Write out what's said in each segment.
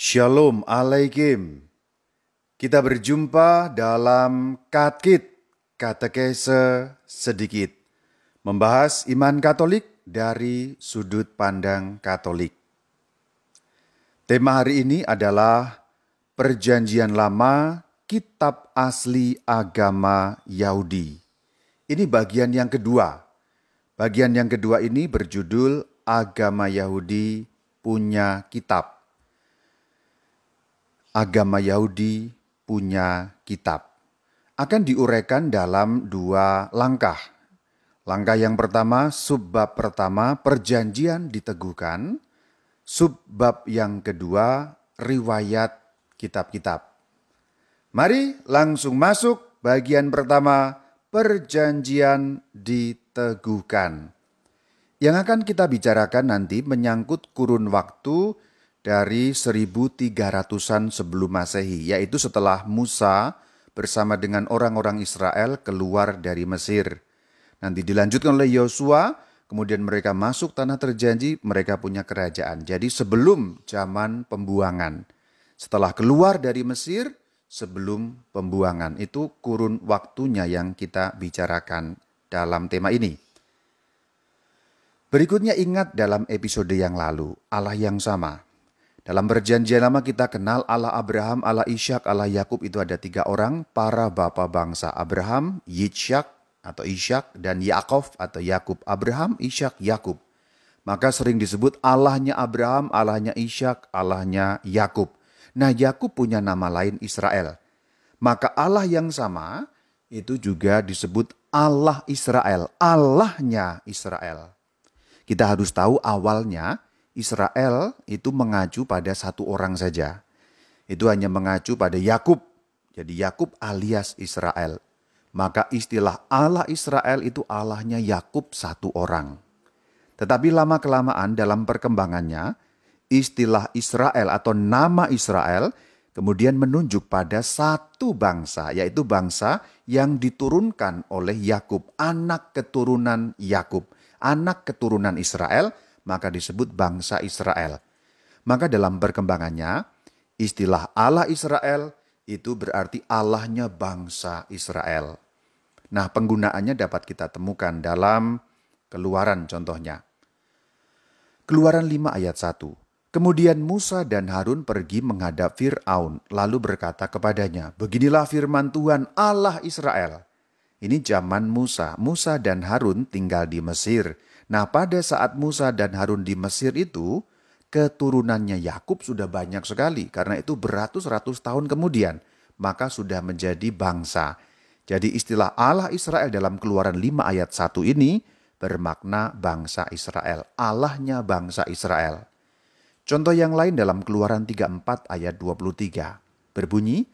Shalom Alaikum. Kita berjumpa dalam Katkit Katekese sedikit. Membahas iman Katolik dari sudut pandang Katolik. Tema hari ini adalah Perjanjian Lama Kitab Asli Agama Yahudi. Ini bagian yang kedua. Bagian yang kedua ini berjudul Agama Yahudi Punya Kitab agama Yahudi punya kitab. Akan diuraikan dalam dua langkah. Langkah yang pertama, subbab pertama, perjanjian diteguhkan. Subbab yang kedua, riwayat kitab-kitab. Mari langsung masuk bagian pertama, perjanjian diteguhkan. Yang akan kita bicarakan nanti menyangkut kurun waktu dari 1300-an sebelum Masehi, yaitu setelah Musa bersama dengan orang-orang Israel keluar dari Mesir. Nanti dilanjutkan oleh Yosua, kemudian mereka masuk tanah terjanji, mereka punya kerajaan. Jadi sebelum zaman pembuangan. Setelah keluar dari Mesir, sebelum pembuangan. Itu kurun waktunya yang kita bicarakan dalam tema ini. Berikutnya ingat dalam episode yang lalu, Allah yang sama, dalam perjanjian lama kita kenal Allah Abraham, Allah Ishak, Allah Yakub itu ada tiga orang, para bapak bangsa Abraham, Yitzhak atau Ishak, dan Yakov atau Yakub. Abraham, Ishak, Yakub. Maka sering disebut Allahnya Abraham, Allahnya Ishak, Allahnya Yakub. Nah Yakub punya nama lain Israel. Maka Allah yang sama itu juga disebut Allah Israel, Allahnya Israel. Kita harus tahu awalnya Israel itu mengacu pada satu orang saja. Itu hanya mengacu pada Yakub. Jadi Yakub alias Israel. Maka istilah Allah Israel itu Allahnya Yakub satu orang. Tetapi lama-kelamaan dalam perkembangannya, istilah Israel atau nama Israel kemudian menunjuk pada satu bangsa, yaitu bangsa yang diturunkan oleh Yakub, anak keturunan Yakub, anak keturunan Israel maka disebut bangsa Israel. Maka dalam perkembangannya, istilah Allah Israel itu berarti Allahnya bangsa Israel. Nah, penggunaannya dapat kita temukan dalam Keluaran contohnya. Keluaran 5 ayat 1. Kemudian Musa dan Harun pergi menghadap Fir'aun, lalu berkata kepadanya, Beginilah firman Tuhan Allah Israel. Ini zaman Musa. Musa dan Harun tinggal di Mesir Nah, pada saat Musa dan Harun di Mesir itu, keturunannya Yakub sudah banyak sekali karena itu beratus-ratus tahun kemudian maka sudah menjadi bangsa. Jadi istilah Allah Israel dalam Keluaran 5 ayat 1 ini bermakna bangsa Israel, Allahnya bangsa Israel. Contoh yang lain dalam Keluaran 34 ayat 23 berbunyi,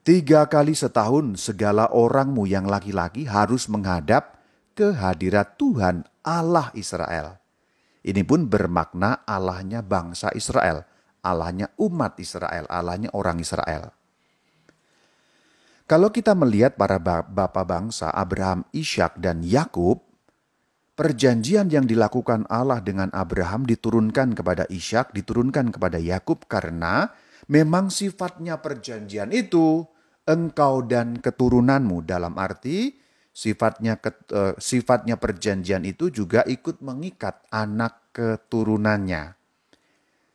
Tiga kali setahun segala orangmu yang laki-laki harus menghadap kehadirat Tuhan Allah Israel. Ini pun bermakna Allahnya bangsa Israel, Allahnya umat Israel, Allahnya orang Israel. Kalau kita melihat para bapak bangsa Abraham, Ishak, dan Yakub, perjanjian yang dilakukan Allah dengan Abraham diturunkan kepada Ishak, diturunkan kepada Yakub karena memang sifatnya perjanjian itu engkau dan keturunanmu dalam arti sifatnya uh, sifatnya perjanjian itu juga ikut mengikat anak keturunannya.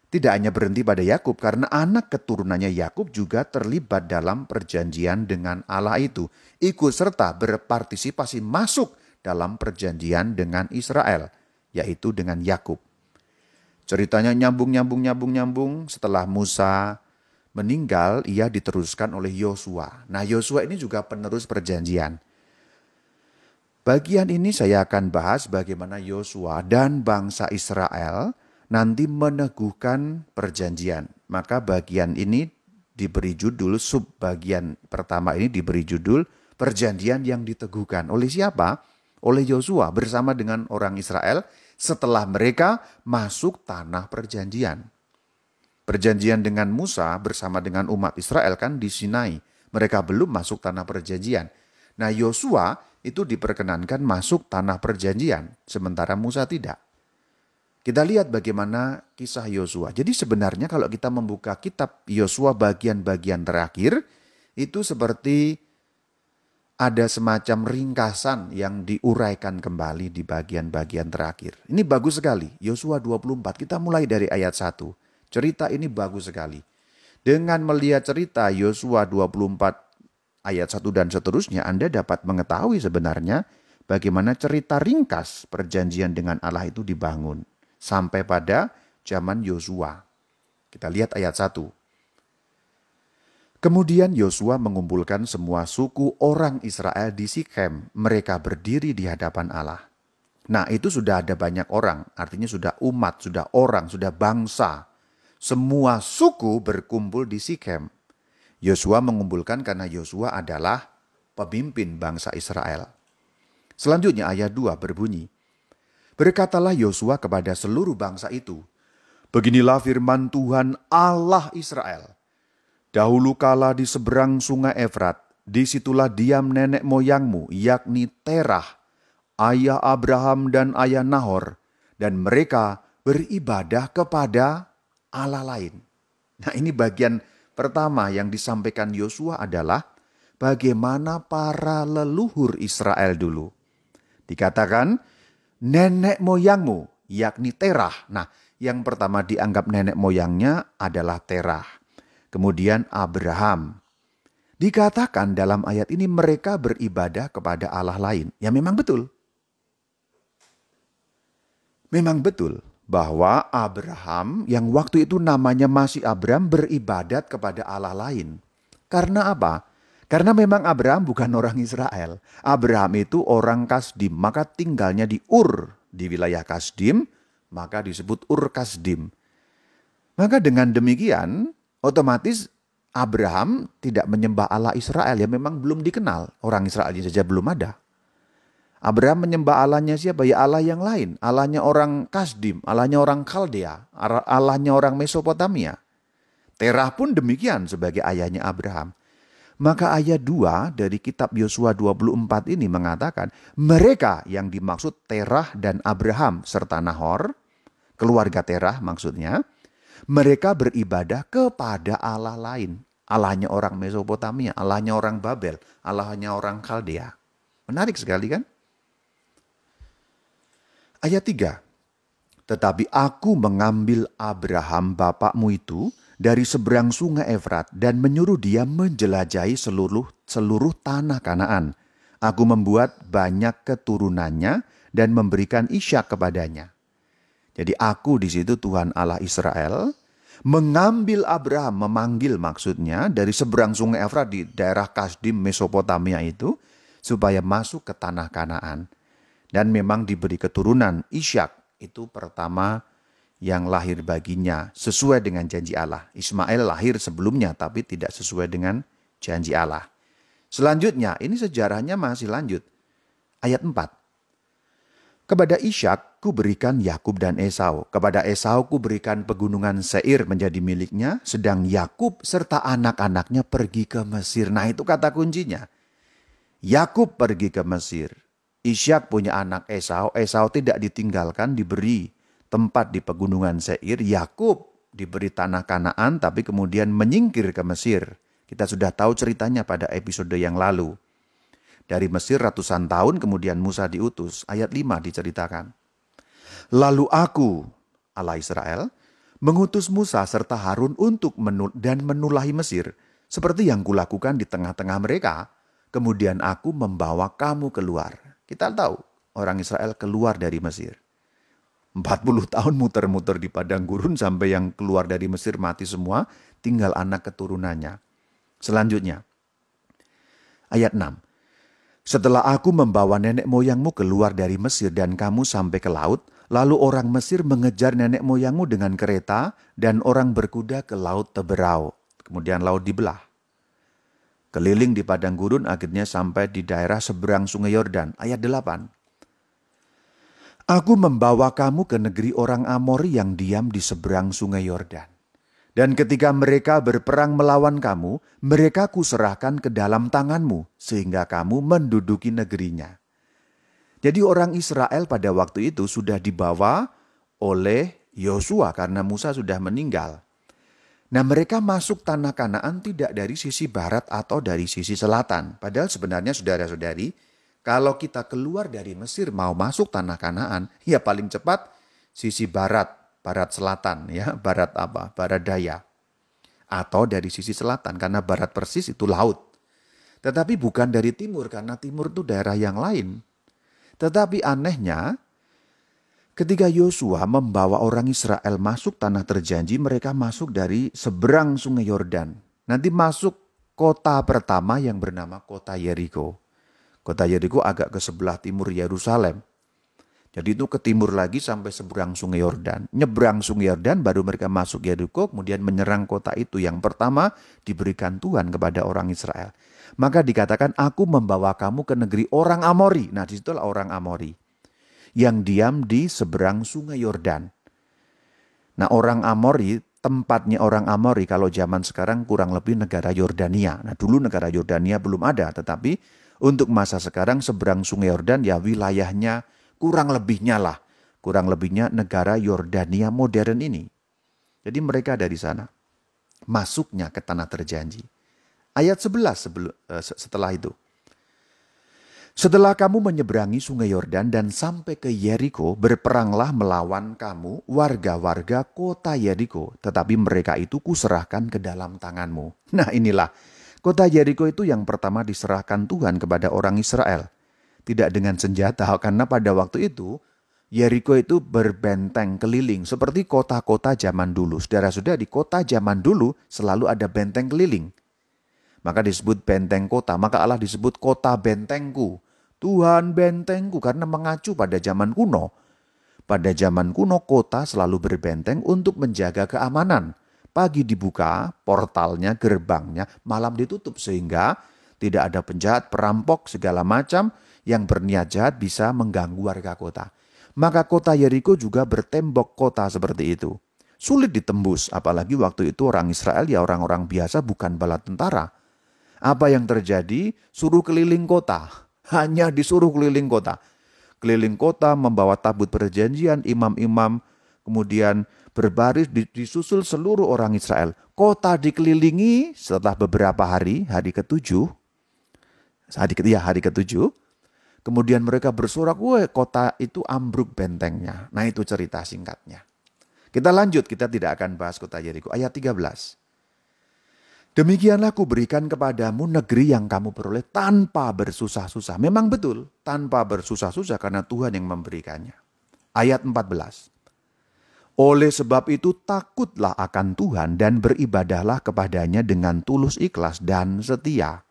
Tidak hanya berhenti pada Yakub karena anak keturunannya Yakub juga terlibat dalam perjanjian dengan Allah itu, ikut serta berpartisipasi masuk dalam perjanjian dengan Israel, yaitu dengan Yakub. Ceritanya nyambung nyambung nyambung nyambung setelah Musa meninggal ia diteruskan oleh Yosua. Nah, Yosua ini juga penerus perjanjian. Bagian ini saya akan bahas bagaimana Yosua dan bangsa Israel nanti meneguhkan perjanjian. Maka bagian ini diberi judul, sub bagian pertama ini diberi judul perjanjian yang diteguhkan. Oleh siapa? Oleh Yosua bersama dengan orang Israel setelah mereka masuk tanah perjanjian. Perjanjian dengan Musa bersama dengan umat Israel kan di Sinai. Mereka belum masuk tanah perjanjian. Nah Yosua itu diperkenankan masuk tanah perjanjian, sementara Musa tidak. Kita lihat bagaimana kisah Yosua. Jadi sebenarnya kalau kita membuka kitab Yosua bagian-bagian terakhir, itu seperti ada semacam ringkasan yang diuraikan kembali di bagian-bagian terakhir. Ini bagus sekali. Yosua 24, kita mulai dari ayat 1. Cerita ini bagus sekali. Dengan melihat cerita Yosua 24 ayat 1 dan seterusnya, Anda dapat mengetahui sebenarnya bagaimana cerita ringkas perjanjian dengan Allah itu dibangun sampai pada zaman Yosua. Kita lihat ayat 1. Kemudian Yosua mengumpulkan semua suku orang Israel di Sikhem. Mereka berdiri di hadapan Allah. Nah itu sudah ada banyak orang, artinya sudah umat, sudah orang, sudah bangsa. Semua suku berkumpul di Sikhem. Yosua mengumpulkan karena Yosua adalah pemimpin bangsa Israel. Selanjutnya ayat 2 berbunyi, Berkatalah Yosua kepada seluruh bangsa itu, Beginilah firman Tuhan Allah Israel. Dahulu kala di seberang sungai Efrat, di situlah diam nenek moyangmu, yakni Terah, ayah Abraham dan ayah Nahor, dan mereka beribadah kepada Allah lain. Nah ini bagian pertama yang disampaikan Yosua adalah bagaimana para leluhur Israel dulu. Dikatakan, nenek moyangmu, yakni Terah. Nah, yang pertama dianggap nenek moyangnya adalah Terah. Kemudian Abraham. Dikatakan dalam ayat ini mereka beribadah kepada Allah lain. Ya memang betul. Memang betul bahwa Abraham yang waktu itu namanya masih Abraham beribadat kepada Allah lain. Karena apa? Karena memang Abraham bukan orang Israel. Abraham itu orang Kasdim, maka tinggalnya di Ur, di wilayah Kasdim, maka disebut Ur Kasdim. Maka dengan demikian, otomatis Abraham tidak menyembah Allah Israel yang memang belum dikenal. Orang Israel saja belum ada. Abraham menyembah Allahnya siapa? Ya Allah yang lain. Allahnya orang Kasdim, Allahnya orang Kaldea, Allahnya orang Mesopotamia. Terah pun demikian sebagai ayahnya Abraham. Maka ayat 2 dari kitab Yosua 24 ini mengatakan, mereka yang dimaksud Terah dan Abraham serta Nahor, keluarga Terah maksudnya, mereka beribadah kepada Allah lain. Allahnya orang Mesopotamia, Allahnya orang Babel, Allahnya orang Kaldea. Menarik sekali kan? Ayat 3. Tetapi aku mengambil Abraham bapakmu itu dari seberang sungai Efrat dan menyuruh dia menjelajahi seluruh seluruh tanah Kanaan. Aku membuat banyak keturunannya dan memberikan Isyak kepadanya. Jadi aku di situ Tuhan Allah Israel mengambil Abraham, memanggil maksudnya dari seberang sungai Efrat di daerah Kasdim Mesopotamia itu supaya masuk ke tanah Kanaan. Dan memang diberi keturunan Ishak itu pertama yang lahir baginya sesuai dengan janji Allah. Ismail lahir sebelumnya tapi tidak sesuai dengan janji Allah. Selanjutnya, ini sejarahnya masih lanjut. Ayat 4. Kepada Ishak ku berikan Yakub dan Esau. Kepada Esau ku berikan pegunungan Seir menjadi miliknya, sedang Yakub serta anak-anaknya pergi ke Mesir. Nah, itu kata kuncinya. Yakub pergi ke Mesir. Ishak punya anak Esau, Esau tidak ditinggalkan, diberi tempat di pegunungan Seir, Yakub diberi tanah Kanaan tapi kemudian menyingkir ke Mesir. Kita sudah tahu ceritanya pada episode yang lalu. Dari Mesir ratusan tahun kemudian Musa diutus. Ayat 5 diceritakan. Lalu aku, Allah Israel, mengutus Musa serta Harun untuk menul dan menulahi Mesir, seperti yang kulakukan di tengah-tengah mereka. Kemudian aku membawa kamu keluar. Kita tahu orang Israel keluar dari Mesir. 40 tahun muter-muter di padang gurun sampai yang keluar dari Mesir mati semua, tinggal anak keturunannya. Selanjutnya, ayat 6. Setelah aku membawa nenek moyangmu keluar dari Mesir dan kamu sampai ke laut, lalu orang Mesir mengejar nenek moyangmu dengan kereta dan orang berkuda ke laut Teberau. Kemudian laut dibelah. Keliling di padang gurun akhirnya sampai di daerah seberang sungai Yordan. Ayat 8. Aku membawa kamu ke negeri orang Amori yang diam di seberang sungai Yordan. Dan ketika mereka berperang melawan kamu, mereka kuserahkan ke dalam tanganmu, sehingga kamu menduduki negerinya. Jadi orang Israel pada waktu itu sudah dibawa oleh Yosua karena Musa sudah meninggal. Nah mereka masuk tanah Kanaan tidak dari sisi barat atau dari sisi selatan. Padahal sebenarnya saudara-saudari, kalau kita keluar dari Mesir mau masuk tanah Kanaan, ya paling cepat sisi barat, barat selatan ya, barat apa? Barat daya. Atau dari sisi selatan karena barat persis itu laut. Tetapi bukan dari timur karena timur itu daerah yang lain. Tetapi anehnya Ketika Yosua membawa orang Israel masuk tanah terjanji, mereka masuk dari seberang sungai Yordan. Nanti masuk kota pertama yang bernama kota Yeriko. Kota Yeriko agak ke sebelah timur Yerusalem. Jadi itu ke timur lagi sampai seberang sungai Yordan. Nyebrang sungai Yordan baru mereka masuk Yeriko kemudian menyerang kota itu. Yang pertama diberikan Tuhan kepada orang Israel. Maka dikatakan aku membawa kamu ke negeri orang Amori. Nah di situlah orang Amori yang diam di seberang sungai Yordan. Nah orang Amori, tempatnya orang Amori kalau zaman sekarang kurang lebih negara Yordania. Nah dulu negara Yordania belum ada, tetapi untuk masa sekarang seberang sungai Yordan ya wilayahnya kurang lebihnya lah. Kurang lebihnya negara Yordania modern ini. Jadi mereka dari sana. Masuknya ke tanah terjanji. Ayat 11 sebelum, eh, setelah itu. Setelah kamu menyeberangi sungai Yordan dan sampai ke Yeriko, berperanglah melawan kamu warga-warga kota Yeriko, tetapi mereka itu kuserahkan ke dalam tanganmu. Nah inilah, kota Yeriko itu yang pertama diserahkan Tuhan kepada orang Israel. Tidak dengan senjata, karena pada waktu itu Yeriko itu berbenteng keliling seperti kota-kota zaman dulu. Saudara-saudara di kota zaman dulu selalu ada benteng keliling. Maka disebut benteng kota, maka Allah disebut kota bentengku. Tuhan bentengku karena mengacu pada zaman kuno. Pada zaman kuno kota selalu berbenteng untuk menjaga keamanan. Pagi dibuka portalnya, gerbangnya, malam ditutup sehingga tidak ada penjahat, perampok, segala macam yang berniat jahat bisa mengganggu warga kota. Maka kota Yeriko juga bertembok kota seperti itu. Sulit ditembus, apalagi waktu itu orang Israel ya orang-orang biasa bukan bala tentara. Apa yang terjadi? Suruh keliling kota hanya disuruh keliling kota. Keliling kota membawa tabut perjanjian, imam-imam, kemudian berbaris disusul seluruh orang Israel. Kota dikelilingi setelah beberapa hari, hari ketujuh, hari ketiga, hari ketujuh, kemudian mereka bersorak, wah kota itu ambruk bentengnya. Nah itu cerita singkatnya. Kita lanjut, kita tidak akan bahas kota Yeriko. Ayat 13. Demikianlah ku berikan kepadamu negeri yang kamu peroleh tanpa bersusah-susah. Memang betul, tanpa bersusah-susah karena Tuhan yang memberikannya. Ayat 14. Oleh sebab itu takutlah akan Tuhan dan beribadahlah kepadanya dengan tulus ikhlas dan setia.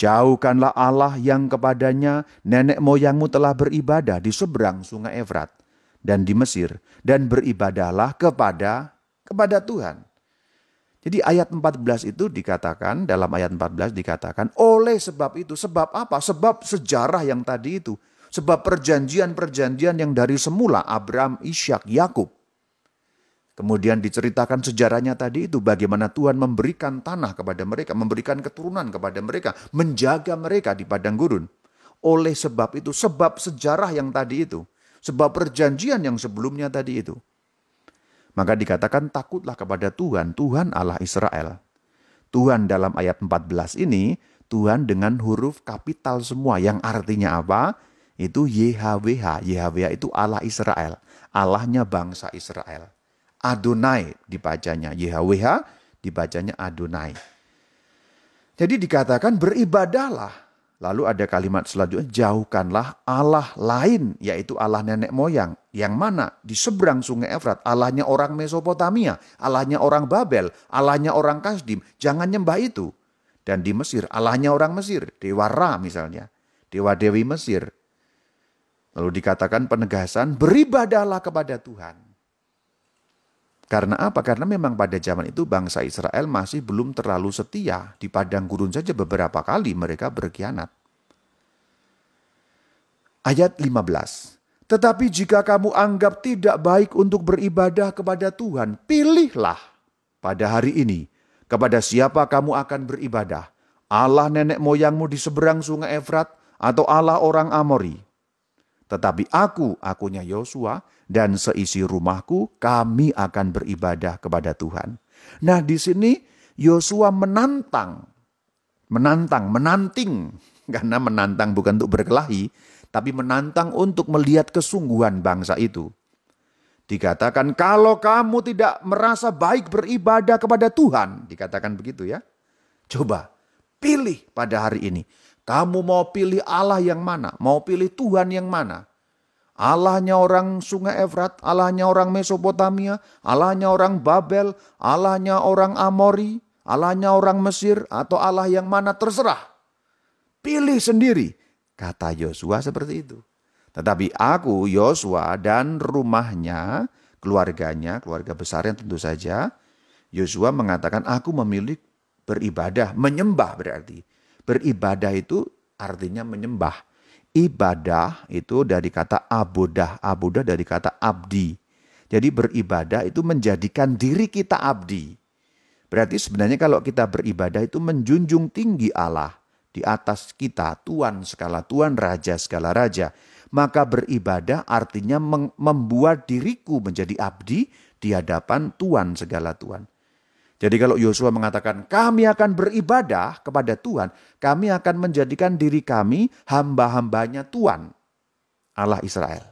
Jauhkanlah Allah yang kepadanya nenek moyangmu telah beribadah di seberang sungai Efrat dan di Mesir dan beribadahlah kepada kepada Tuhan. Jadi ayat 14 itu dikatakan, dalam ayat 14 dikatakan, oleh sebab itu, sebab apa? Sebab sejarah yang tadi itu. Sebab perjanjian-perjanjian yang dari semula Abraham, Ishak, Yakub. Kemudian diceritakan sejarahnya tadi itu bagaimana Tuhan memberikan tanah kepada mereka, memberikan keturunan kepada mereka, menjaga mereka di padang gurun. Oleh sebab itu, sebab sejarah yang tadi itu, sebab perjanjian yang sebelumnya tadi itu. Maka dikatakan takutlah kepada Tuhan, Tuhan Allah Israel. Tuhan dalam ayat 14 ini, Tuhan dengan huruf kapital semua yang artinya apa? Itu YHWH. YHWH itu Allah Israel. Allahnya bangsa Israel. Adonai dibacanya. YHWH dibacanya Adonai. Jadi dikatakan beribadahlah Lalu ada kalimat selanjutnya, jauhkanlah Allah lain, yaitu Allah nenek moyang. Yang mana? Di seberang sungai Efrat, Allahnya orang Mesopotamia, Allahnya orang Babel, Allahnya orang Kasdim. Jangan nyembah itu. Dan di Mesir, Allahnya orang Mesir, Dewa Ra misalnya, Dewa Dewi Mesir. Lalu dikatakan penegasan, beribadahlah kepada Tuhan. Karena apa? Karena memang pada zaman itu bangsa Israel masih belum terlalu setia. Di padang gurun saja beberapa kali mereka berkhianat. Ayat 15. Tetapi jika kamu anggap tidak baik untuk beribadah kepada Tuhan, pilihlah pada hari ini kepada siapa kamu akan beribadah. Allah nenek moyangmu di seberang sungai Efrat atau Allah orang Amori. Tetapi aku, akunya Yosua, dan seisi rumahku, kami akan beribadah kepada Tuhan. Nah di sini Yosua menantang, menantang, menanting. Karena menantang bukan untuk berkelahi, tapi menantang untuk melihat kesungguhan bangsa itu. Dikatakan kalau kamu tidak merasa baik beribadah kepada Tuhan, dikatakan begitu ya. Coba pilih pada hari ini. Kamu mau pilih Allah yang mana? Mau pilih Tuhan yang mana? Allahnya orang sungai Efrat, Allahnya orang Mesopotamia, Allahnya orang Babel, Allahnya orang Amori, Allahnya orang Mesir, atau Allah yang mana terserah. Pilih sendiri. Kata Yosua seperti itu. Tetapi aku, Yosua dan rumahnya, keluarganya, keluarga besarnya tentu saja, Yosua mengatakan aku memilih beribadah, menyembah berarti. Beribadah itu artinya menyembah. Ibadah itu dari kata abudah, abudah dari kata abdi. Jadi beribadah itu menjadikan diri kita abdi. Berarti sebenarnya kalau kita beribadah itu menjunjung tinggi Allah di atas kita, Tuhan skala Tuhan, Raja skala Raja. Maka beribadah artinya membuat diriku menjadi abdi di hadapan Tuhan segala Tuhan. Jadi kalau Yosua mengatakan kami akan beribadah kepada Tuhan, kami akan menjadikan diri kami hamba-hambanya Tuhan, Allah Israel.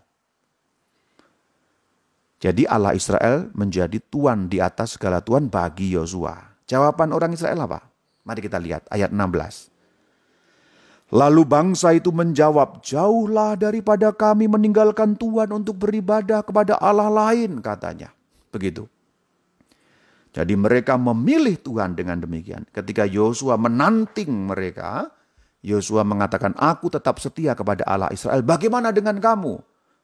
Jadi Allah Israel menjadi Tuhan di atas segala Tuhan bagi Yosua. Jawaban orang Israel apa? Mari kita lihat ayat 16. Lalu bangsa itu menjawab, "Jauhlah daripada kami meninggalkan Tuhan untuk beribadah kepada Allah lain," katanya. Begitu. Jadi mereka memilih Tuhan dengan demikian. Ketika Yosua menanting mereka, Yosua mengatakan, "Aku tetap setia kepada Allah Israel. Bagaimana dengan kamu?"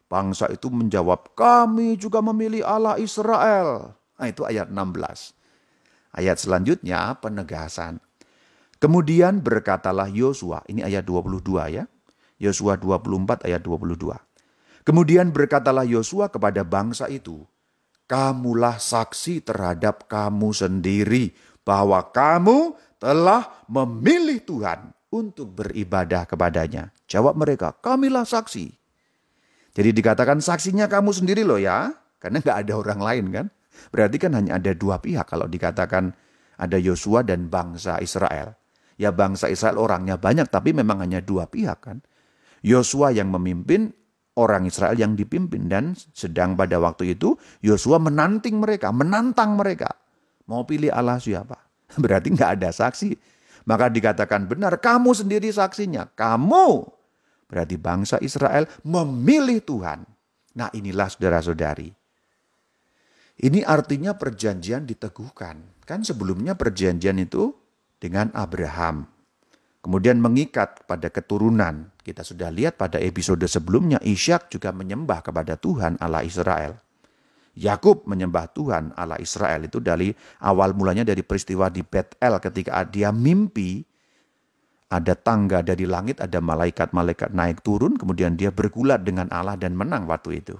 Bangsa itu menjawab, "Kami juga memilih Allah Israel." Nah, itu ayat 16. Ayat selanjutnya penegasan. Kemudian berkatalah Yosua, ini ayat 22 ya. Yosua 24 ayat 22. Kemudian berkatalah Yosua kepada bangsa itu, kamulah saksi terhadap kamu sendiri bahwa kamu telah memilih Tuhan untuk beribadah kepadanya. Jawab mereka, kamilah saksi. Jadi dikatakan saksinya kamu sendiri loh ya, karena nggak ada orang lain kan. Berarti kan hanya ada dua pihak kalau dikatakan ada Yosua dan bangsa Israel. Ya bangsa Israel orangnya banyak tapi memang hanya dua pihak kan. Yosua yang memimpin, orang Israel yang dipimpin dan sedang pada waktu itu Yosua menanting mereka, menantang mereka. Mau pilih Allah siapa? Berarti nggak ada saksi. Maka dikatakan benar, kamu sendiri saksinya. Kamu berarti bangsa Israel memilih Tuhan. Nah inilah saudara-saudari. Ini artinya perjanjian diteguhkan. Kan sebelumnya perjanjian itu dengan Abraham. Kemudian mengikat pada keturunan. Kita sudah lihat pada episode sebelumnya Ishak juga menyembah kepada Tuhan Allah Israel. Yakub menyembah Tuhan Allah Israel itu dari awal mulanya dari peristiwa di Betel ketika dia mimpi ada tangga dari langit, ada malaikat-malaikat naik turun, kemudian dia bergulat dengan Allah dan menang waktu itu.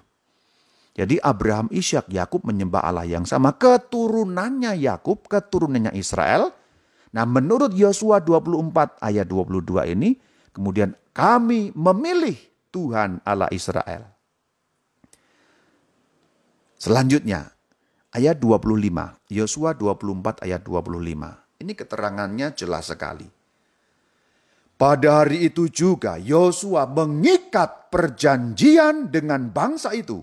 Jadi Abraham, Ishak, Yakub menyembah Allah yang sama. Keturunannya Yakub, keturunannya Israel, Nah menurut Yosua 24 ayat 22 ini, kemudian kami memilih Tuhan Allah Israel. Selanjutnya, ayat 25, Yosua 24 ayat 25. Ini keterangannya jelas sekali. Pada hari itu juga Yosua mengikat perjanjian dengan bangsa itu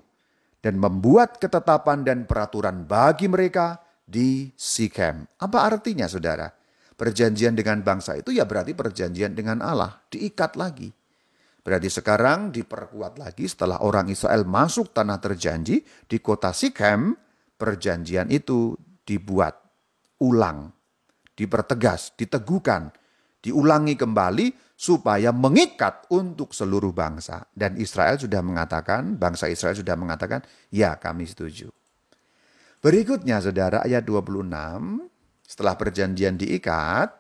dan membuat ketetapan dan peraturan bagi mereka di Sikem. Apa artinya saudara? Perjanjian dengan bangsa itu ya berarti perjanjian dengan Allah, diikat lagi. Berarti sekarang diperkuat lagi setelah orang Israel masuk tanah terjanji di kota Sikem, perjanjian itu dibuat ulang, dipertegas, diteguhkan, diulangi kembali supaya mengikat untuk seluruh bangsa. Dan Israel sudah mengatakan, bangsa Israel sudah mengatakan, ya kami setuju. Berikutnya saudara ayat 26, setelah perjanjian diikat,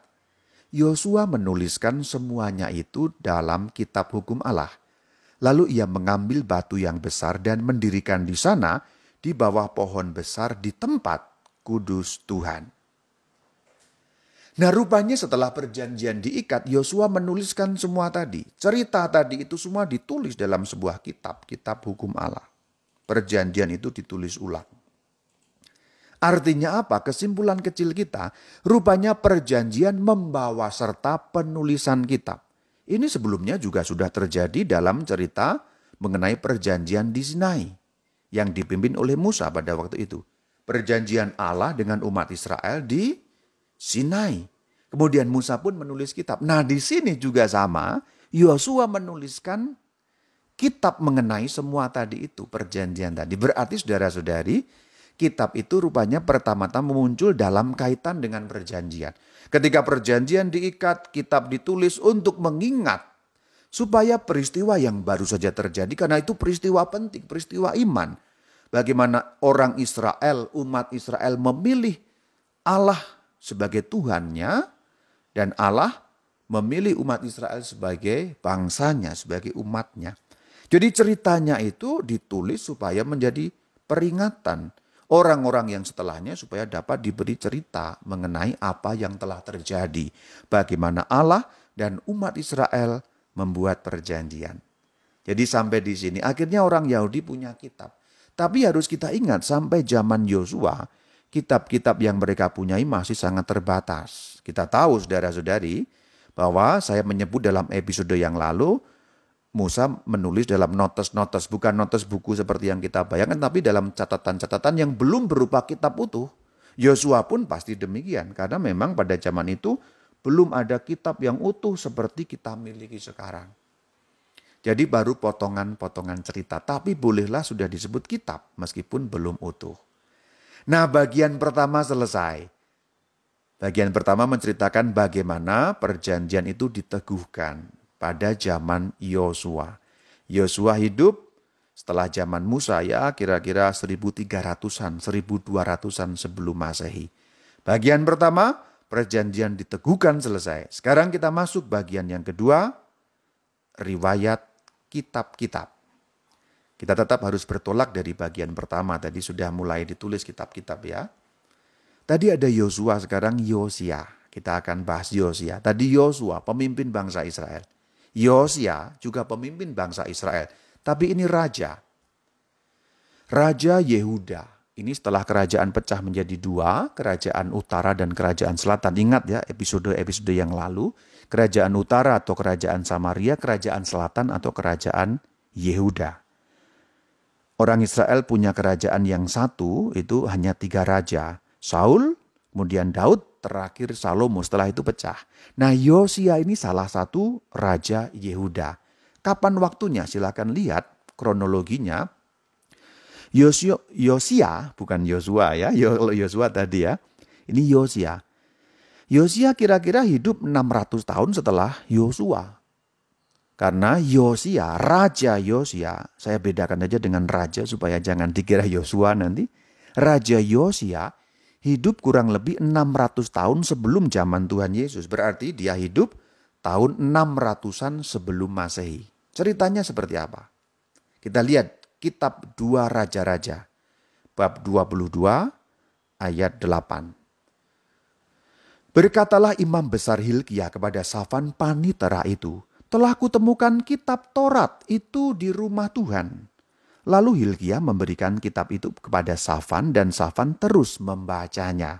Yosua menuliskan semuanya itu dalam kitab hukum Allah. Lalu ia mengambil batu yang besar dan mendirikan di sana di bawah pohon besar di tempat kudus Tuhan. Nah rupanya setelah perjanjian diikat, Yosua menuliskan semua tadi. Cerita tadi itu semua ditulis dalam sebuah kitab, kitab hukum Allah. Perjanjian itu ditulis ulang. Artinya apa? Kesimpulan kecil kita, rupanya perjanjian membawa serta penulisan kitab. Ini sebelumnya juga sudah terjadi dalam cerita mengenai perjanjian di Sinai yang dipimpin oleh Musa pada waktu itu. Perjanjian Allah dengan umat Israel di Sinai. Kemudian Musa pun menulis kitab. Nah di sini juga sama, Yosua menuliskan kitab mengenai semua tadi itu, perjanjian tadi. Berarti saudara-saudari, kitab itu rupanya pertama-tama muncul dalam kaitan dengan perjanjian. Ketika perjanjian diikat, kitab ditulis untuk mengingat supaya peristiwa yang baru saja terjadi karena itu peristiwa penting, peristiwa iman. Bagaimana orang Israel, umat Israel memilih Allah sebagai Tuhannya dan Allah memilih umat Israel sebagai bangsanya, sebagai umatnya. Jadi ceritanya itu ditulis supaya menjadi peringatan orang-orang yang setelahnya supaya dapat diberi cerita mengenai apa yang telah terjadi. Bagaimana Allah dan umat Israel membuat perjanjian. Jadi sampai di sini akhirnya orang Yahudi punya kitab. Tapi harus kita ingat sampai zaman Yosua kitab-kitab yang mereka punyai masih sangat terbatas. Kita tahu saudara-saudari bahwa saya menyebut dalam episode yang lalu Musa menulis dalam notes-notes, bukan notes buku seperti yang kita bayangkan, tapi dalam catatan-catatan yang belum berupa kitab utuh. Yosua pun pasti demikian, karena memang pada zaman itu belum ada kitab yang utuh seperti kita miliki sekarang. Jadi baru potongan-potongan cerita, tapi bolehlah sudah disebut kitab meskipun belum utuh. Nah, bagian pertama selesai. Bagian pertama menceritakan bagaimana perjanjian itu diteguhkan pada zaman Yosua. Yosua hidup setelah zaman Musa ya kira-kira 1300-an, 1200-an sebelum Masehi. Bagian pertama, perjanjian diteguhkan selesai. Sekarang kita masuk bagian yang kedua, riwayat kitab-kitab. Kita tetap harus bertolak dari bagian pertama. Tadi sudah mulai ditulis kitab-kitab ya. Tadi ada Yosua, sekarang Yosia. Kita akan bahas Yosia. Tadi Yosua, pemimpin bangsa Israel. Yosia juga pemimpin bangsa Israel. Tapi ini raja. Raja Yehuda. Ini setelah kerajaan pecah menjadi dua, kerajaan utara dan kerajaan selatan. Ingat ya episode-episode yang lalu, kerajaan utara atau kerajaan Samaria, kerajaan selatan atau kerajaan Yehuda. Orang Israel punya kerajaan yang satu, itu hanya tiga raja. Saul, kemudian Daud, terakhir Salomo, setelah itu pecah. Nah Yosia ini salah satu raja Yehuda. Kapan waktunya? Silahkan lihat kronologinya. Yosia, Yosia bukan Yosua ya, Yosua tadi ya. Ini Yosia. Yosia kira-kira hidup 600 tahun setelah Yosua. Karena Yosia, Raja Yosia, saya bedakan aja dengan raja supaya jangan dikira Yosua nanti. Raja Yosia hidup kurang lebih 600 tahun sebelum zaman Tuhan Yesus. Berarti dia hidup tahun 600-an sebelum Masehi. Ceritanya seperti apa? Kita lihat kitab dua raja-raja. Bab 22 ayat 8. Berkatalah imam besar Hilkiah kepada Safan Panitera itu, telah kutemukan kitab Taurat itu di rumah Tuhan. Lalu Hilkiah memberikan kitab itu kepada Safan dan Safan terus membacanya.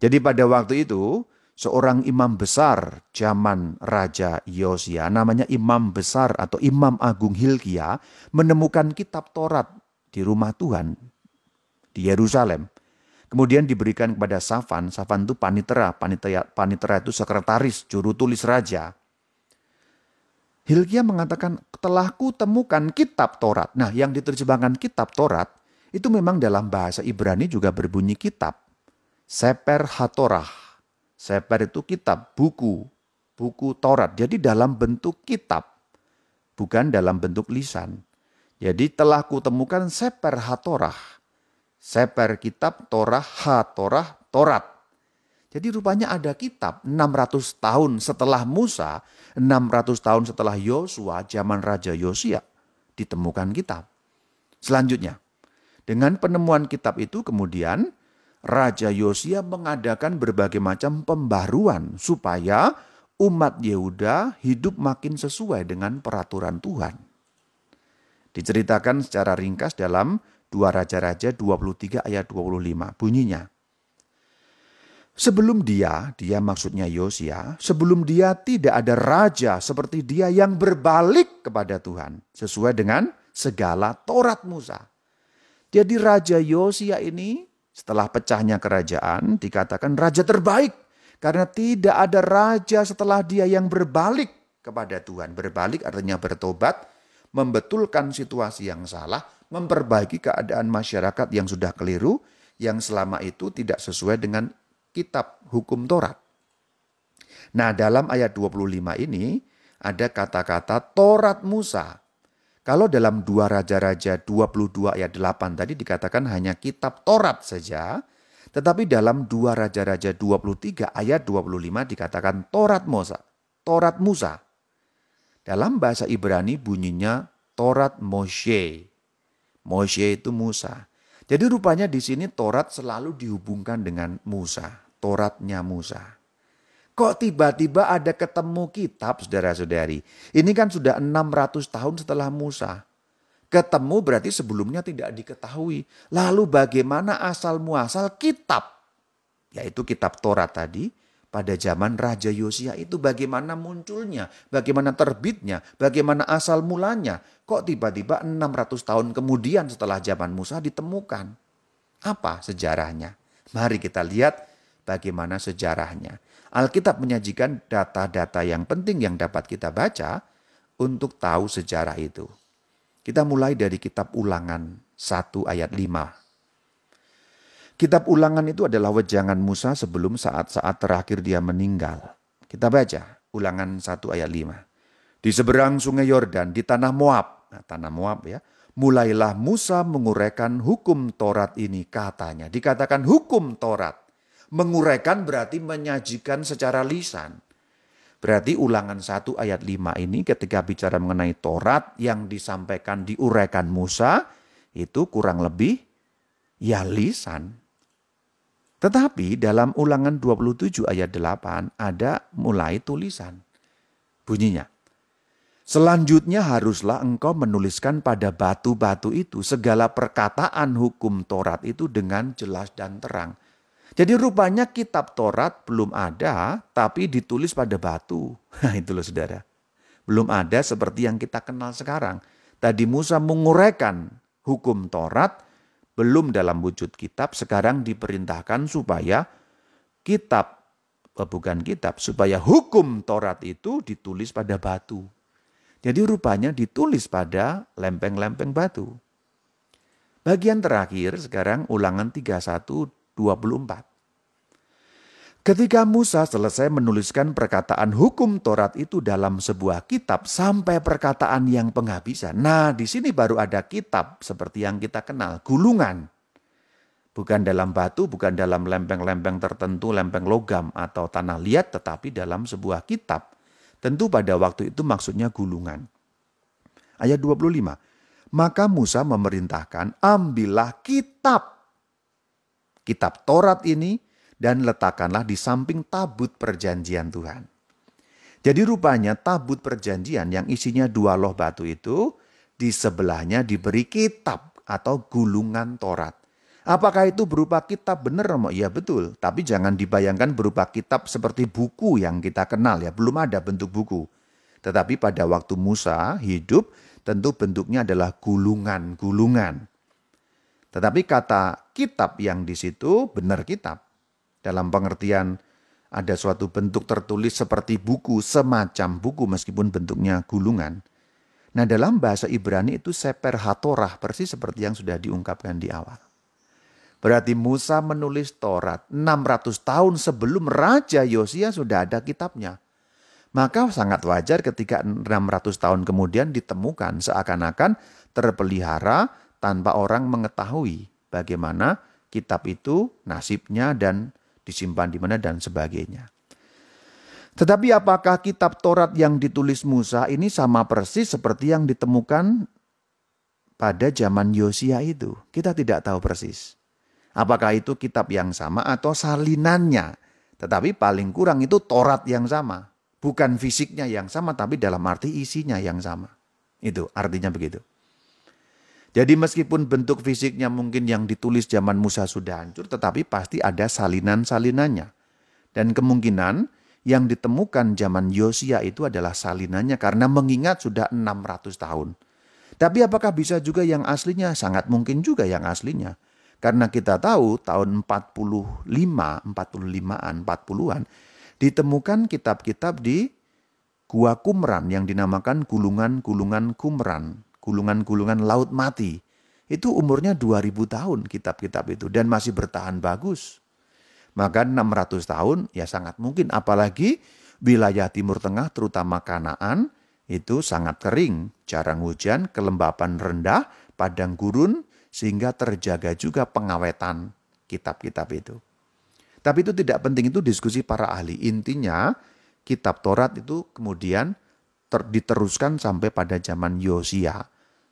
Jadi pada waktu itu seorang imam besar zaman Raja Yosia namanya imam besar atau imam agung Hilkiah menemukan kitab Taurat di rumah Tuhan di Yerusalem. Kemudian diberikan kepada Safan, Safan itu panitera, panitera, panitera itu sekretaris, juru tulis raja. Hilkiah mengatakan, telah ku temukan kitab Taurat. Nah, yang diterjemahkan kitab Taurat, itu memang dalam bahasa Ibrani juga berbunyi kitab. Seper Hatorah. Seper itu kitab, buku. Buku Taurat. Jadi dalam bentuk kitab. Bukan dalam bentuk lisan. Jadi telah kutemukan Seper Hatorah. Seper kitab Torah Hatorah Torat. Jadi rupanya ada kitab 600 tahun setelah Musa, 600 tahun setelah Yosua, zaman Raja Yosia, ditemukan kitab. Selanjutnya, dengan penemuan kitab itu kemudian Raja Yosia mengadakan berbagai macam pembaruan supaya umat Yehuda hidup makin sesuai dengan peraturan Tuhan. Diceritakan secara ringkas dalam dua Raja-Raja 23 ayat 25. Bunyinya, Sebelum dia, dia maksudnya Yosia, sebelum dia tidak ada raja seperti dia yang berbalik kepada Tuhan. Sesuai dengan segala Taurat Musa. Jadi Raja Yosia ini setelah pecahnya kerajaan dikatakan raja terbaik. Karena tidak ada raja setelah dia yang berbalik kepada Tuhan. Berbalik artinya bertobat, membetulkan situasi yang salah, memperbaiki keadaan masyarakat yang sudah keliru, yang selama itu tidak sesuai dengan kitab hukum Taurat. Nah, dalam ayat 25 ini ada kata-kata Taurat Musa. Kalau dalam dua Raja-Raja 22 ayat 8 tadi dikatakan hanya kitab Taurat saja, tetapi dalam dua Raja-Raja 23 ayat 25 dikatakan Taurat Musa. Taurat Musa. Dalam bahasa Ibrani bunyinya Taurat Moshe. Moshe itu Musa. Jadi rupanya di sini Taurat selalu dihubungkan dengan Musa, Tauratnya Musa. Kok tiba-tiba ada ketemu kitab saudara-saudari? Ini kan sudah 600 tahun setelah Musa. Ketemu berarti sebelumnya tidak diketahui. Lalu bagaimana asal muasal kitab? Yaitu kitab Taurat tadi pada zaman Raja Yosia itu bagaimana munculnya, bagaimana terbitnya, bagaimana asal mulanya. Kok tiba-tiba 600 tahun kemudian setelah zaman Musa ditemukan? Apa sejarahnya? Mari kita lihat bagaimana sejarahnya. Alkitab menyajikan data-data yang penting yang dapat kita baca untuk tahu sejarah itu. Kita mulai dari kitab ulangan 1 ayat 5 Kitab ulangan itu adalah wejangan Musa sebelum saat-saat terakhir dia meninggal. Kita baca ulangan 1 ayat 5. Di seberang sungai Yordan, di tanah Moab. Nah, tanah Moab ya. Mulailah Musa menguraikan hukum Taurat ini katanya. Dikatakan hukum Taurat. Menguraikan berarti menyajikan secara lisan. Berarti ulangan 1 ayat 5 ini ketika bicara mengenai Taurat yang disampaikan diuraikan Musa itu kurang lebih ya lisan tetapi dalam ulangan 27 ayat 8 ada mulai tulisan. Bunyinya, Selanjutnya haruslah engkau menuliskan pada batu-batu itu segala perkataan hukum Taurat itu dengan jelas dan terang. Jadi rupanya kitab Taurat belum ada tapi ditulis pada batu. Nah itu loh saudara. Belum ada seperti yang kita kenal sekarang. Tadi Musa menguraikan hukum Taurat belum dalam wujud kitab, sekarang diperintahkan supaya kitab, eh, bukan kitab, supaya hukum Taurat itu ditulis pada batu. Jadi rupanya ditulis pada lempeng-lempeng batu. Bagian terakhir sekarang ulangan 31-24. Ketika Musa selesai menuliskan perkataan hukum Taurat itu dalam sebuah kitab sampai perkataan yang penghabisan. Nah, di sini baru ada kitab seperti yang kita kenal, gulungan. Bukan dalam batu, bukan dalam lempeng-lempeng tertentu, lempeng logam atau tanah liat, tetapi dalam sebuah kitab. Tentu pada waktu itu maksudnya gulungan. Ayat 25. Maka Musa memerintahkan, ambillah kitab. Kitab Taurat ini dan letakkanlah di samping tabut perjanjian Tuhan. Jadi rupanya tabut perjanjian yang isinya dua loh batu itu di sebelahnya diberi kitab atau gulungan Taurat. Apakah itu berupa kitab benar? Ya betul, tapi jangan dibayangkan berupa kitab seperti buku yang kita kenal ya, belum ada bentuk buku. Tetapi pada waktu Musa hidup tentu bentuknya adalah gulungan-gulungan. Tetapi kata kitab yang di situ benar kitab. Dalam pengertian ada suatu bentuk tertulis seperti buku, semacam buku meskipun bentuknya gulungan. Nah dalam bahasa Ibrani itu seper hatorah persis seperti yang sudah diungkapkan di awal. Berarti Musa menulis Taurat 600 tahun sebelum Raja Yosia sudah ada kitabnya. Maka sangat wajar ketika 600 tahun kemudian ditemukan seakan-akan terpelihara tanpa orang mengetahui bagaimana kitab itu nasibnya dan disimpan di mana dan sebagainya. Tetapi apakah kitab Taurat yang ditulis Musa ini sama persis seperti yang ditemukan pada zaman Yosia itu? Kita tidak tahu persis. Apakah itu kitab yang sama atau salinannya? Tetapi paling kurang itu Torat yang sama. Bukan fisiknya yang sama, tapi dalam arti isinya yang sama. Itu artinya begitu. Jadi meskipun bentuk fisiknya mungkin yang ditulis zaman Musa sudah hancur, tetapi pasti ada salinan-salinannya. Dan kemungkinan yang ditemukan zaman Yosia itu adalah salinannya karena mengingat sudah 600 tahun. Tapi apakah bisa juga yang aslinya? Sangat mungkin juga yang aslinya. Karena kita tahu tahun 45, 45-an, 40-an, ditemukan kitab-kitab di Gua Kumran yang dinamakan gulungan-gulungan Kumran gulungan-gulungan laut mati. Itu umurnya 2000 tahun kitab-kitab itu dan masih bertahan bagus. Maka 600 tahun ya sangat mungkin apalagi wilayah Timur Tengah terutama Kanaan itu sangat kering, jarang hujan, kelembapan rendah, padang gurun sehingga terjaga juga pengawetan kitab-kitab itu. Tapi itu tidak penting itu diskusi para ahli. Intinya kitab Taurat itu kemudian ter, diteruskan sampai pada zaman Yosia.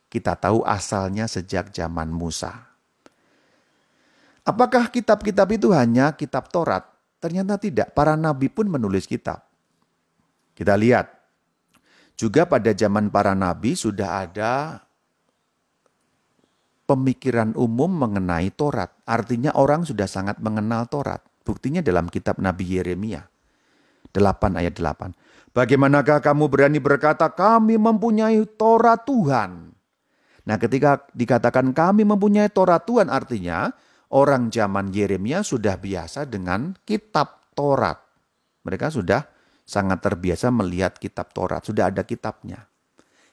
Kita tahu asalnya sejak zaman Musa. Apakah kitab-kitab itu hanya kitab Taurat? Ternyata tidak. Para nabi pun menulis kitab. Kita lihat. Juga pada zaman para nabi sudah ada pemikiran umum mengenai Taurat. Artinya orang sudah sangat mengenal Taurat. Buktinya dalam kitab Nabi Yeremia. 8 ayat 8. Bagaimanakah kamu berani berkata kami mempunyai Torah Tuhan? Nah ketika dikatakan kami mempunyai Torah Tuhan artinya orang zaman Yeremia sudah biasa dengan kitab Taurat. Mereka sudah sangat terbiasa melihat kitab Taurat, sudah ada kitabnya.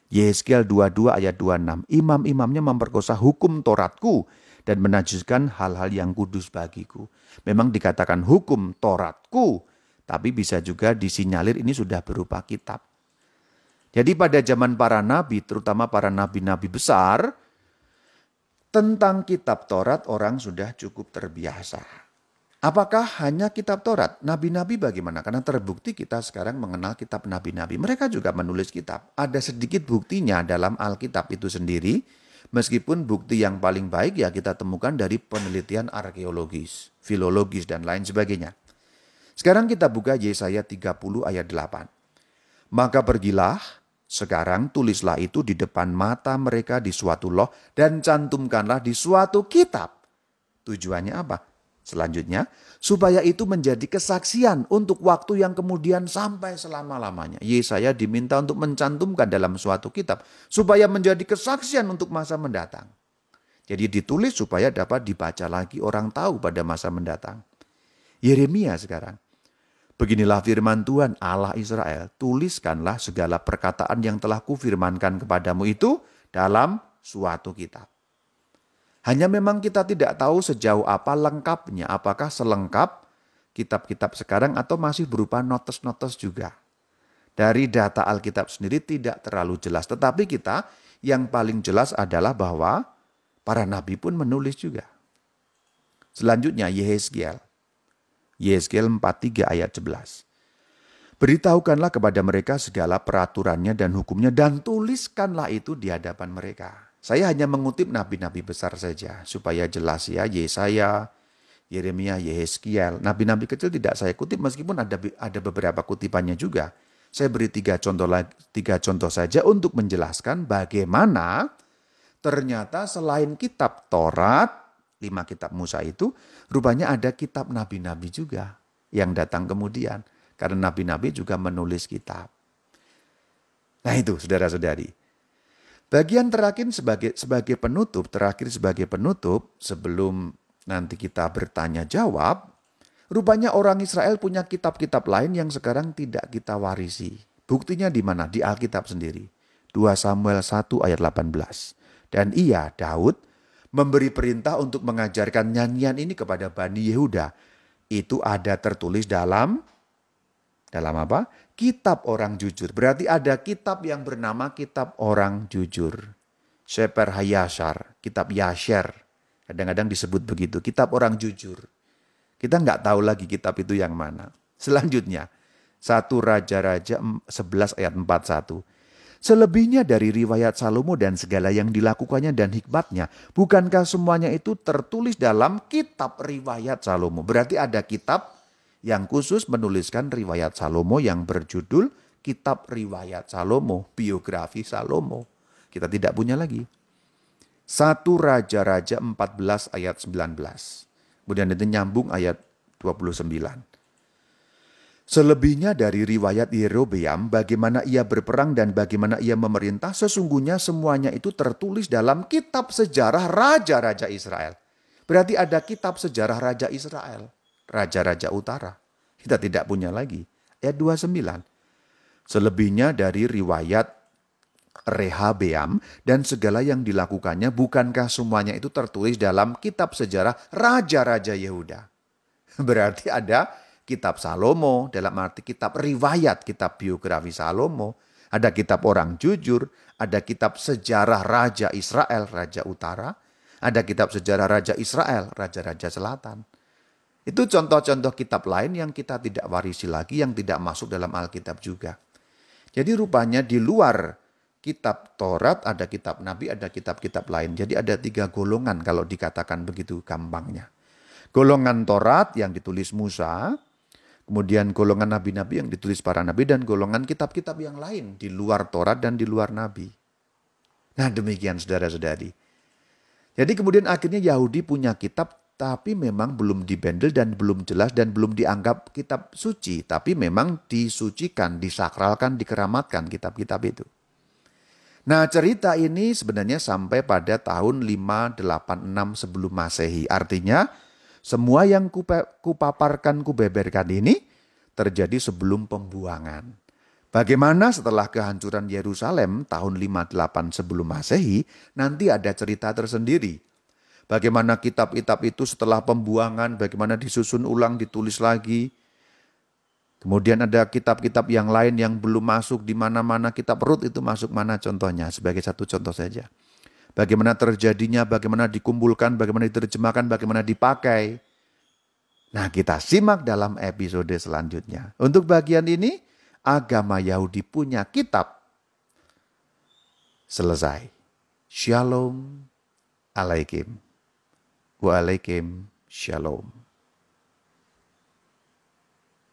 Yeskel 22 ayat 26, imam-imamnya memperkosa hukum Tauratku dan menajiskan hal-hal yang kudus bagiku. Memang dikatakan hukum Tauratku, tapi bisa juga disinyalir ini sudah berupa kitab. Jadi pada zaman para nabi, terutama para nabi-nabi besar, tentang kitab Taurat orang sudah cukup terbiasa. Apakah hanya kitab Taurat? Nabi-nabi bagaimana? Karena terbukti kita sekarang mengenal kitab nabi-nabi. Mereka juga menulis kitab. Ada sedikit buktinya dalam Alkitab itu sendiri. Meskipun bukti yang paling baik ya kita temukan dari penelitian arkeologis, filologis, dan lain sebagainya. Sekarang kita buka Yesaya 30 ayat 8. Maka pergilah, sekarang tulislah itu di depan mata mereka di suatu loh dan cantumkanlah di suatu kitab. Tujuannya apa? Selanjutnya, supaya itu menjadi kesaksian untuk waktu yang kemudian sampai selama-lamanya. Yesaya diminta untuk mencantumkan dalam suatu kitab, supaya menjadi kesaksian untuk masa mendatang. Jadi ditulis supaya dapat dibaca lagi orang tahu pada masa mendatang. Yeremia sekarang. Beginilah firman Tuhan Allah Israel, tuliskanlah segala perkataan yang telah kufirmankan kepadamu itu dalam suatu kitab. Hanya memang kita tidak tahu sejauh apa lengkapnya, apakah selengkap kitab-kitab sekarang atau masih berupa notes-notes juga. Dari data Alkitab sendiri tidak terlalu jelas, tetapi kita yang paling jelas adalah bahwa para nabi pun menulis juga. Selanjutnya Yehezkiel. Yeskel 43 ayat 11. Beritahukanlah kepada mereka segala peraturannya dan hukumnya dan tuliskanlah itu di hadapan mereka. Saya hanya mengutip nabi-nabi besar saja supaya jelas ya Yesaya, Yeremia, Yehezkiel. Nabi-nabi kecil tidak saya kutip meskipun ada ada beberapa kutipannya juga. Saya beri tiga contoh tiga contoh saja untuk menjelaskan bagaimana ternyata selain kitab Taurat, lima kitab Musa itu, rupanya ada kitab nabi-nabi juga yang datang kemudian. Karena nabi-nabi juga menulis kitab. Nah itu saudara-saudari. Bagian terakhir sebagai sebagai penutup, terakhir sebagai penutup sebelum nanti kita bertanya jawab, rupanya orang Israel punya kitab-kitab lain yang sekarang tidak kita warisi. Buktinya di mana? Di Alkitab sendiri. 2 Samuel 1 ayat 18. Dan ia, Daud, memberi perintah untuk mengajarkan nyanyian ini kepada Bani Yehuda. Itu ada tertulis dalam dalam apa? Kitab orang jujur. Berarti ada kitab yang bernama Kitab Orang Jujur. Seper Hayashar, Kitab Yasher. Kadang-kadang disebut begitu, Kitab Orang Jujur. Kita nggak tahu lagi kitab itu yang mana. Selanjutnya, satu Raja-Raja 11 ayat 41. Selebihnya dari riwayat Salomo dan segala yang dilakukannya dan hikmatnya, bukankah semuanya itu tertulis dalam kitab riwayat Salomo? Berarti ada kitab yang khusus menuliskan riwayat Salomo yang berjudul Kitab Riwayat Salomo, biografi Salomo. Kita tidak punya lagi. Satu Raja-Raja 14 ayat 19. Kemudian itu nyambung ayat 29. Selebihnya dari riwayat Yerobeam, bagaimana ia berperang dan bagaimana ia memerintah, sesungguhnya semuanya itu tertulis dalam kitab sejarah Raja-Raja Israel. Berarti ada kitab sejarah Raja Israel, Raja-Raja Utara. Kita tidak punya lagi. Ayat 29. Selebihnya dari riwayat Rehabeam dan segala yang dilakukannya, bukankah semuanya itu tertulis dalam kitab sejarah Raja-Raja Yehuda? Berarti ada kitab Salomo, dalam arti kitab riwayat, kitab biografi Salomo, ada kitab orang jujur, ada kitab sejarah Raja Israel, Raja Utara, ada kitab sejarah Raja Israel, Raja-Raja Selatan. Itu contoh-contoh kitab lain yang kita tidak warisi lagi, yang tidak masuk dalam Alkitab juga. Jadi rupanya di luar kitab Taurat, ada kitab Nabi, ada kitab-kitab lain. Jadi ada tiga golongan kalau dikatakan begitu gampangnya. Golongan Taurat yang ditulis Musa, Kemudian golongan nabi-nabi yang ditulis para nabi dan golongan kitab-kitab yang lain di luar Taurat dan di luar nabi. Nah demikian saudara-saudari. Jadi kemudian akhirnya Yahudi punya kitab tapi memang belum dibendel dan belum jelas dan belum dianggap kitab suci. Tapi memang disucikan, disakralkan, dikeramatkan kitab-kitab itu. Nah cerita ini sebenarnya sampai pada tahun 586 sebelum masehi. Artinya semua yang kupaparkan, kubeberkan ini terjadi sebelum pembuangan. Bagaimana setelah kehancuran Yerusalem tahun 58 sebelum Masehi, nanti ada cerita tersendiri. Bagaimana kitab-kitab itu setelah pembuangan, bagaimana disusun ulang, ditulis lagi. Kemudian ada kitab-kitab yang lain yang belum masuk di mana-mana kitab Rut itu masuk mana contohnya sebagai satu contoh saja bagaimana terjadinya, bagaimana dikumpulkan, bagaimana diterjemahkan, bagaimana dipakai. Nah, kita simak dalam episode selanjutnya. Untuk bagian ini, agama Yahudi punya kitab. Selesai. Shalom alaikum. Waalaikum shalom.